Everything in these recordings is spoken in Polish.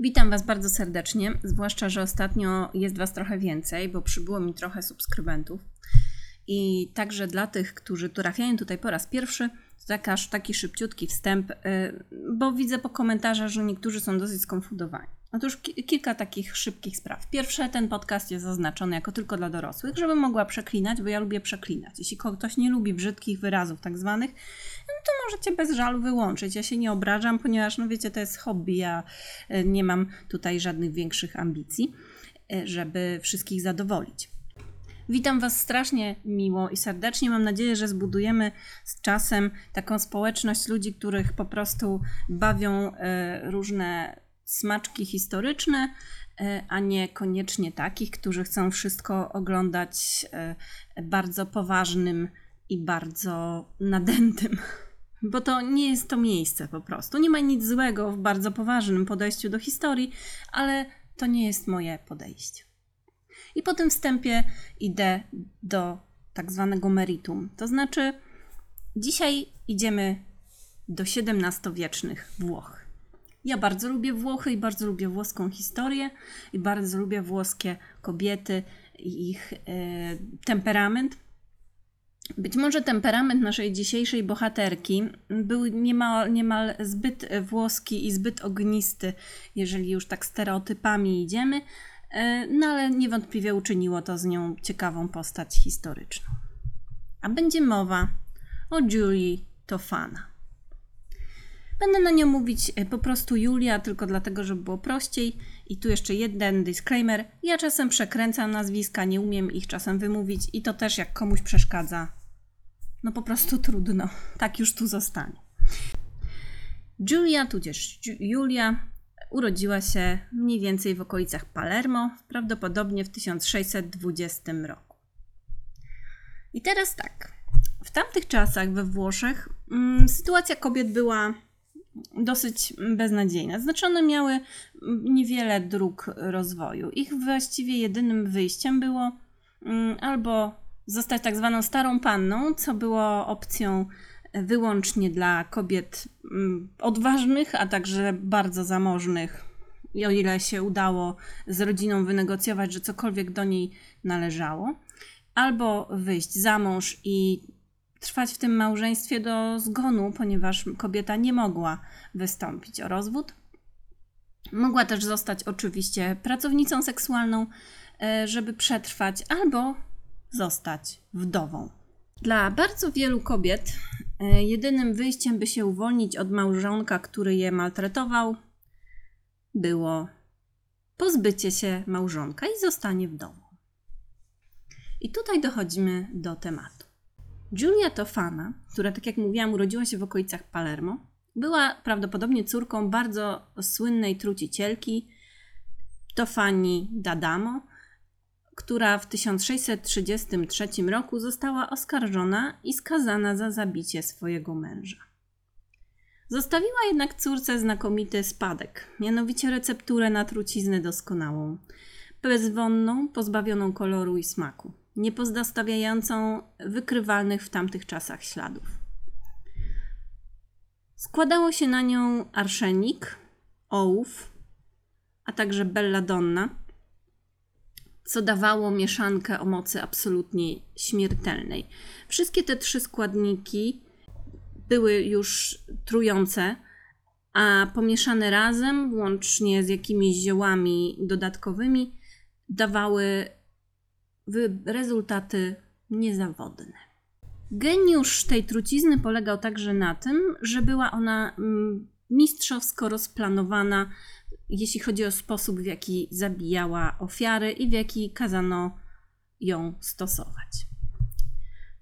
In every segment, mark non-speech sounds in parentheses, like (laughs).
Witam Was bardzo serdecznie, zwłaszcza, że ostatnio jest Was trochę więcej, bo przybyło mi trochę subskrybentów. I także dla tych, którzy trafiają tutaj po raz pierwszy, to taka, taki szybciutki wstęp, y, bo widzę po komentarzach, że niektórzy są dosyć skonfundowani. Otóż ki- kilka takich szybkich spraw. Pierwsze, ten podcast jest zaznaczony jako tylko dla dorosłych, żebym mogła przeklinać, bo ja lubię przeklinać. Jeśli ktoś nie lubi brzydkich wyrazów tak zwanych, no to możecie bez żalu wyłączyć. Ja się nie obrażam, ponieważ, no wiecie, to jest hobby. Ja y, nie mam tutaj żadnych większych ambicji, y, żeby wszystkich zadowolić. Witam Was strasznie miło i serdecznie. Mam nadzieję, że zbudujemy z czasem taką społeczność ludzi, których po prostu bawią e, różne smaczki historyczne, e, a nie koniecznie takich, którzy chcą wszystko oglądać e, bardzo poważnym i bardzo nadętym. (laughs) Bo to nie jest to miejsce po prostu. Nie ma nic złego w bardzo poważnym podejściu do historii, ale to nie jest moje podejście. I po tym wstępie idę do tak zwanego meritum. To znaczy, dzisiaj idziemy do XVII-wiecznych Włoch. Ja bardzo lubię Włochy i bardzo lubię włoską historię i bardzo lubię włoskie kobiety i ich e, temperament. Być może temperament naszej dzisiejszej bohaterki był niemal, niemal zbyt włoski i zbyt ognisty, jeżeli już tak stereotypami idziemy, E, no ale niewątpliwie uczyniło to z nią ciekawą postać historyczną. A będzie mowa o Julii Tofana. Będę na nią mówić e, po prostu Julia, tylko dlatego, żeby było prościej. I tu jeszcze jeden disclaimer. Ja czasem przekręcam nazwiska, nie umiem ich czasem wymówić i to też jak komuś przeszkadza. No po prostu trudno. Tak już tu zostanie. Julia, tudzież Julia, urodziła się mniej więcej w okolicach Palermo, prawdopodobnie w 1620 roku. I teraz tak. W tamtych czasach we Włoszech mm, sytuacja kobiet była dosyć beznadziejna. Znaczy one miały niewiele dróg rozwoju. Ich właściwie jedynym wyjściem było mm, albo zostać tak zwaną starą panną, co było opcją wyłącznie dla kobiet mm, odważnych, a także bardzo zamożnych. I o ile się udało z rodziną wynegocjować, że cokolwiek do niej należało, albo wyjść za mąż i trwać w tym małżeństwie do zgonu, ponieważ kobieta nie mogła wystąpić o rozwód. Mogła też zostać oczywiście pracownicą seksualną, e, żeby przetrwać, albo zostać wdową. Dla bardzo wielu kobiet E, jedynym wyjściem, by się uwolnić od małżonka, który je maltretował, było pozbycie się małżonka i zostanie w domu. I tutaj dochodzimy do tematu. Giulia Tofana, która, tak jak mówiłam, urodziła się w okolicach Palermo, była prawdopodobnie córką bardzo słynnej trucicielki Tofani d'Adamo, która w 1633 roku została oskarżona i skazana za zabicie swojego męża. Zostawiła jednak córce znakomity spadek, mianowicie recepturę na truciznę doskonałą, bezwonną, pozbawioną koloru i smaku, nie pozostawiającą wykrywalnych w tamtych czasach śladów. Składało się na nią arszenik, ołów, a także belladonna, co dawało mieszankę o mocy absolutnie śmiertelnej. Wszystkie te trzy składniki były już trujące, a pomieszane razem, łącznie z jakimiś ziołami dodatkowymi, dawały rezultaty niezawodne. Geniusz tej trucizny polegał także na tym, że była ona mm, mistrzowsko rozplanowana jeśli chodzi o sposób, w jaki zabijała ofiary i w jaki kazano ją stosować.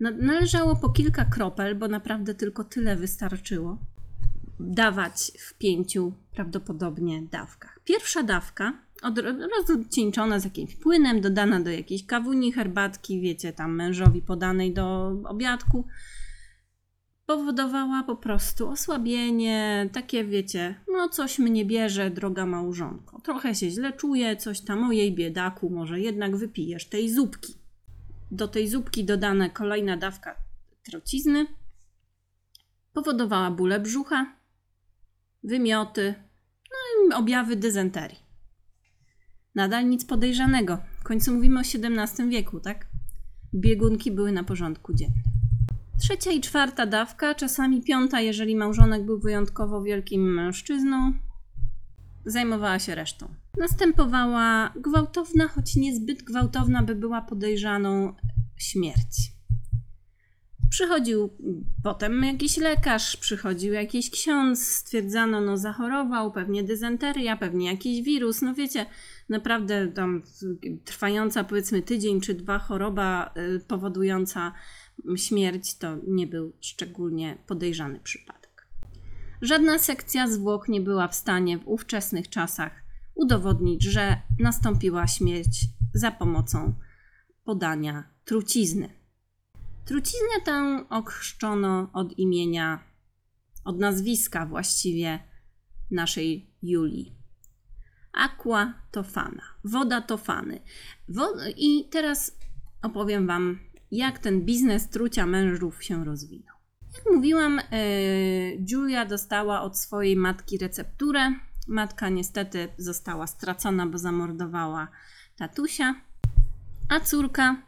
Należało po kilka kropel, bo naprawdę tylko tyle wystarczyło, dawać w pięciu prawdopodobnie dawkach. Pierwsza dawka, rozcieńczona z jakimś płynem, dodana do jakiejś kawuni, herbatki, wiecie, tam mężowi podanej do obiadku, powodowała po prostu osłabienie, takie wiecie, no coś mnie bierze, droga małżonko. Trochę się źle czuję, coś tam o jej biedaku, może jednak wypijesz tej zupki. Do tej zupki dodana kolejna dawka trocizny powodowała bóle brzucha, wymioty, no i objawy dysenterii. Nadal nic podejrzanego. W końcu mówimy o XVII wieku, tak? Biegunki były na porządku dziennym. Trzecia i czwarta dawka, czasami piąta, jeżeli małżonek był wyjątkowo wielkim mężczyzną, zajmowała się resztą. Następowała gwałtowna, choć niezbyt gwałtowna, by była podejrzaną śmierć. Przychodził potem jakiś lekarz, przychodził jakiś ksiądz, stwierdzano, no zachorował, pewnie dysenteria, pewnie jakiś wirus. No wiecie, naprawdę tam trwająca powiedzmy tydzień czy dwa choroba y, powodująca śmierć to nie był szczególnie podejrzany przypadek. Żadna sekcja zwłok nie była w stanie w ówczesnych czasach udowodnić, że nastąpiła śmierć za pomocą podania trucizny. Truciznę tę okrzczono od imienia, od nazwiska właściwie naszej Julii. Aqua tofana, woda tofany. I teraz opowiem Wam, jak ten biznes trucia mężów się rozwinął. Jak mówiłam, yy, Julia dostała od swojej matki recepturę. Matka niestety została stracona, bo zamordowała tatusia, a córka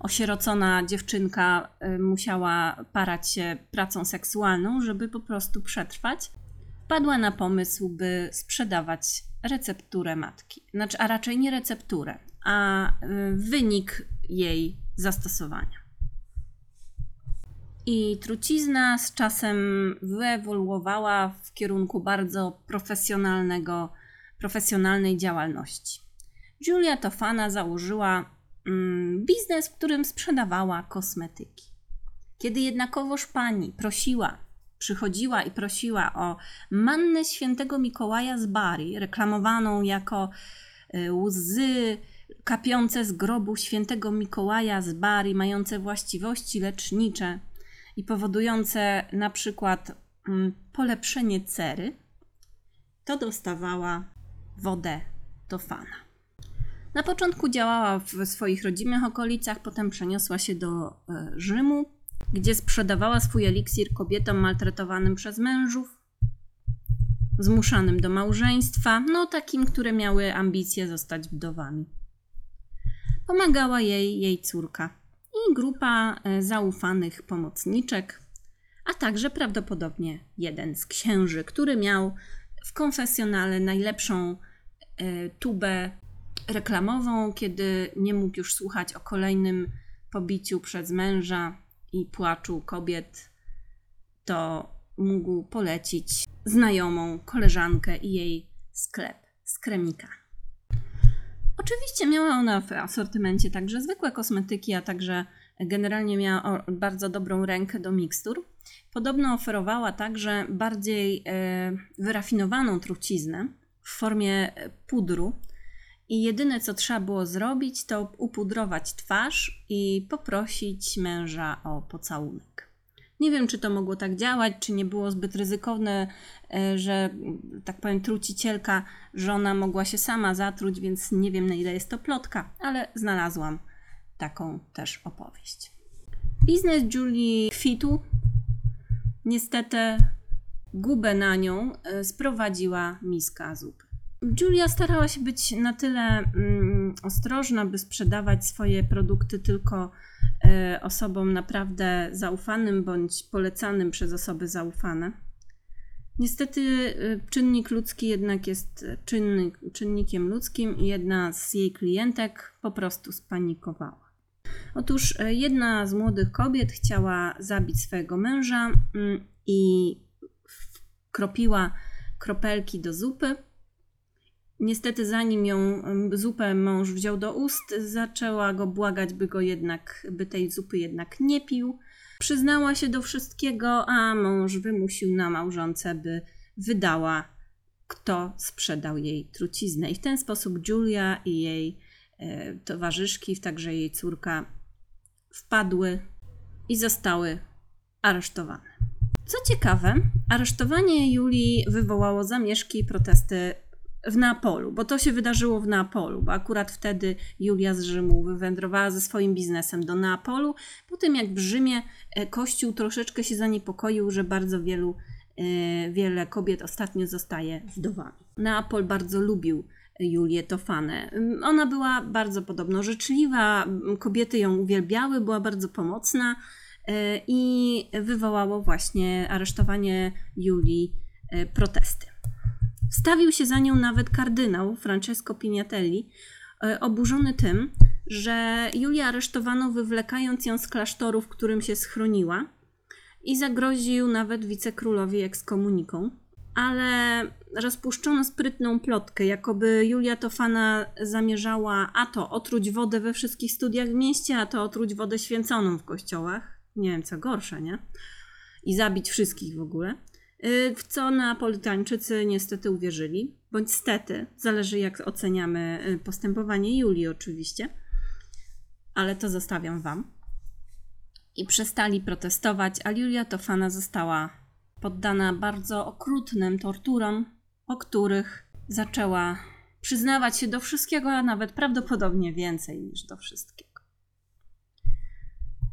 osierocona dziewczynka y, musiała parać się pracą seksualną, żeby po prostu przetrwać, wpadła na pomysł, by sprzedawać recepturę matki. Znaczy, a raczej nie recepturę, a y, wynik jej zastosowania. I trucizna z czasem wyewoluowała w kierunku bardzo profesjonalnego, profesjonalnej działalności. Julia Tofana założyła biznes, w którym sprzedawała kosmetyki. Kiedy jednakowoż pani prosiła, przychodziła i prosiła o mannę świętego Mikołaja z Bari, reklamowaną jako y, łzy kapiące z grobu świętego Mikołaja z Bari, mające właściwości lecznicze i powodujące na przykład mm, polepszenie cery, to dostawała wodę do fana. Na początku działała w swoich rodzimych okolicach, potem przeniosła się do e, Rzymu, gdzie sprzedawała swój eliksir kobietom maltretowanym przez mężów, zmuszanym do małżeństwa, no takim, które miały ambicje zostać wdowami. Pomagała jej jej córka i grupa e, zaufanych pomocniczek, a także prawdopodobnie jeden z księży, który miał w konfesjonale najlepszą e, tubę reklamową, kiedy nie mógł już słuchać o kolejnym pobiciu przez męża i płaczu kobiet, to mógł polecić znajomą, koleżankę i jej sklep z kremika. Oczywiście miała ona w asortymencie także zwykłe kosmetyki, a także generalnie miała bardzo dobrą rękę do mikstur. Podobno oferowała także bardziej e, wyrafinowaną truciznę w formie pudru, i jedyne co trzeba było zrobić, to upudrować twarz i poprosić męża o pocałunek. Nie wiem, czy to mogło tak działać, czy nie było zbyt ryzykowne, e, że tak powiem, trucicielka, żona mogła się sama zatruć, więc nie wiem na ile jest to plotka, ale znalazłam taką też opowieść. Biznes Julie kwitł. Niestety gubę na nią e, sprowadziła miska zupy. Julia starała się być na tyle mm, ostrożna, by sprzedawać swoje produkty tylko y, osobom naprawdę zaufanym bądź polecanym przez osoby zaufane. Niestety y, czynnik ludzki jednak jest czynnik, czynnikiem ludzkim i jedna z jej klientek po prostu spanikowała. Otóż y, jedna z młodych kobiet chciała zabić swojego męża mm, i kropiła kropelki do zupy Niestety, zanim ją zupę mąż wziął do ust, zaczęła go błagać, by go jednak, by tej zupy jednak nie pił. Przyznała się do wszystkiego, a mąż wymusił na małżonce, by wydała, kto sprzedał jej truciznę. I w ten sposób Julia i jej e, towarzyszki, także jej córka, wpadły i zostały aresztowane. Co ciekawe, aresztowanie Julii wywołało zamieszki i protesty w Neapolu, bo to się wydarzyło w Neapolu, bo akurat wtedy Julia z Rzymu wywędrowała ze swoim biznesem do Neapolu, po tym jak w Rzymie e, Kościół troszeczkę się zaniepokoił, że bardzo wielu e, wiele kobiet ostatnio zostaje wdowami. Neapol bardzo lubił Julię Tofanę. Ona była bardzo podobno życzliwa, kobiety ją uwielbiały, była bardzo pomocna e, i wywołało właśnie aresztowanie Julii e, protesty. Wstawił się za nią nawet kardynał Francesco Pignatelli, e, oburzony tym, że Julię aresztowano wywlekając ją z klasztoru, w którym się schroniła i zagroził nawet wicekrólowi ekskomuniką. Ale rozpuszczono sprytną plotkę, jakoby Julia Tofana zamierzała a to otruć wodę we wszystkich studiach w mieście, a to otruć wodę święconą w kościołach. Nie wiem, co gorsze, nie? I zabić wszystkich w ogóle. Y, w co Neapolitańczycy niestety uwierzyli, bądź stety, zależy jak oceniamy y, postępowanie Julii oczywiście, ale to zostawiam Wam. I przestali protestować, a Julia Tofana została poddana bardzo okrutnym torturom, po których zaczęła przyznawać się do wszystkiego, a nawet prawdopodobnie więcej niż do wszystkiego.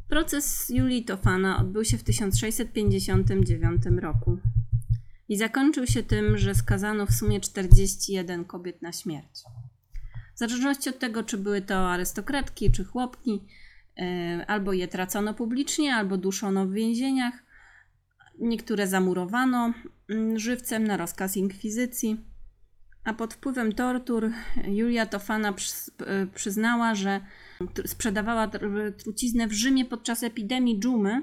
Proces Julii Tofana odbył się w 1659 roku i zakończył się tym, że skazano w sumie 41 kobiet na śmierć. W zależności od tego, czy były to arystokratki, czy chłopki, e, albo je tracono publicznie, albo duszono w więzieniach. Niektóre zamurowano mm, żywcem na rozkaz inkwizycji, a pod wpływem tortur Julia Tofana e, przyznała, że sprzedawała truciznę w Rzymie podczas epidemii dżumy,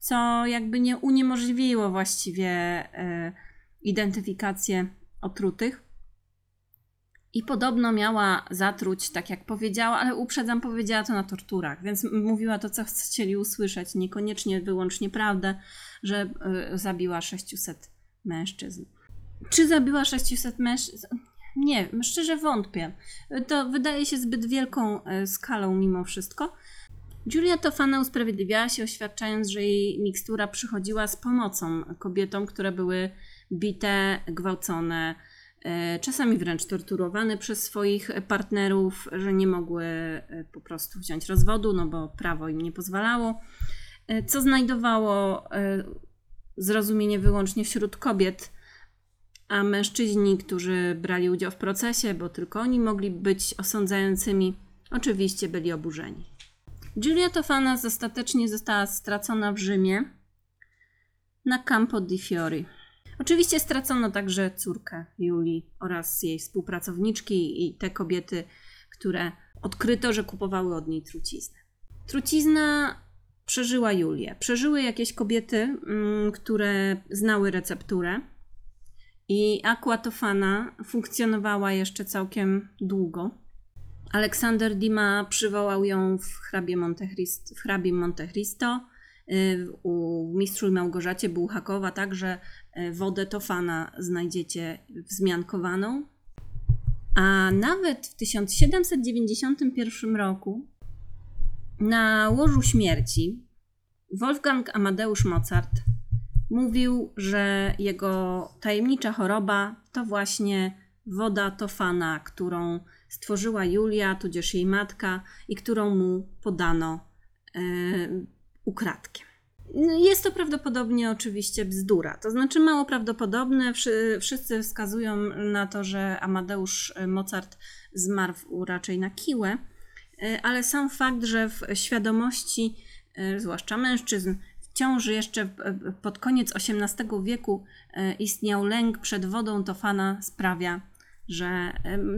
co jakby nie uniemożliwiło właściwie e, identyfikację otrutych. I podobno miała zatruć, tak jak powiedziała, ale uprzedzam, powiedziała to na torturach, więc mówiła to, co chcieli usłyszeć, niekoniecznie wyłącznie prawdę, że y, zabiła 600 mężczyzn. Czy zabiła 600 mężczyzn? Nie, szczerze wątpię. To wydaje się zbyt wielką y, skalą mimo wszystko. Julia Tofana usprawiedliwiała się, oświadczając, że jej mikstura przychodziła z pomocą kobietom, które były bite, gwałcone, e, czasami wręcz torturowane przez swoich partnerów, że nie mogły e, po prostu wziąć rozwodu, no bo prawo im nie pozwalało, e, co znajdowało zrozumienie wyłącznie wśród kobiet, a mężczyźni, którzy brali udział w procesie, bo tylko oni mogli być osądzającymi, oczywiście byli oburzeni. Giulia Tofana ostatecznie została stracona w Rzymie na Campo di Fiori. Oczywiście stracono także córkę Julii oraz jej współpracowniczki i te kobiety, które odkryto, że kupowały od niej truciznę. Trucizna przeżyła Julię. Przeżyły jakieś kobiety, mm, które znały recepturę. I aquatofana funkcjonowała jeszcze całkiem długo. Aleksander Dima przywołał ją w hrabie Monte, Christ, w hrabie. Y, u mistrzu Małgorzacie Bułhakowa także y, wodę Tofana znajdziecie wzmiankowaną. A nawet w 1791 roku na łożu śmierci Wolfgang Amadeusz Mozart mówił, że jego tajemnicza choroba to właśnie woda Tofana, którą stworzyła Julia, tudzież jej matka i którą mu podano e, ukradkiem. No, jest to prawdopodobnie oczywiście bzdura, to znaczy mało prawdopodobne. Wszyscy wskazują na to, że Amadeusz Mozart zmarł raczej na kiłę, e, ale sam fakt, że w świadomości, e, zwłaszcza mężczyzn, wciąż jeszcze pod koniec XVIII wieku istniał lęk przed wodą Tofana sprawia, że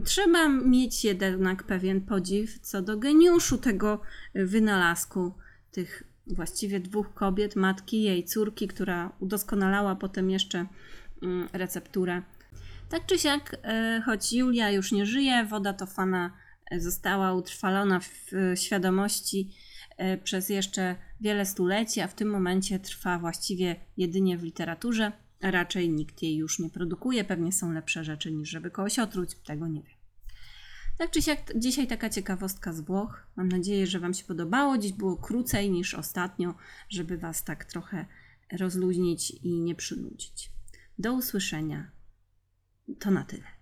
trzeba mieć jednak pewien podziw co do geniuszu tego wynalazku tych właściwie dwóch kobiet, matki jej córki, która udoskonalała potem jeszcze mm, recepturę. Tak czy siak, e, choć Julia już nie żyje, woda Tofana e, została utrwalona w świadomości e, przez jeszcze wiele stuleci, a w tym momencie trwa właściwie jedynie w literaturze. Raczej nikt jej już nie produkuje, pewnie są lepsze rzeczy niż żeby kogoś otruć, tego nie wiem. Tak czy siak, dzisiaj taka ciekawostka z Włoch. Mam nadzieję, że Wam się podobało. Dziś było krócej niż ostatnio, żeby Was tak trochę rozluźnić i nie przynudzić. Do usłyszenia. To na tyle.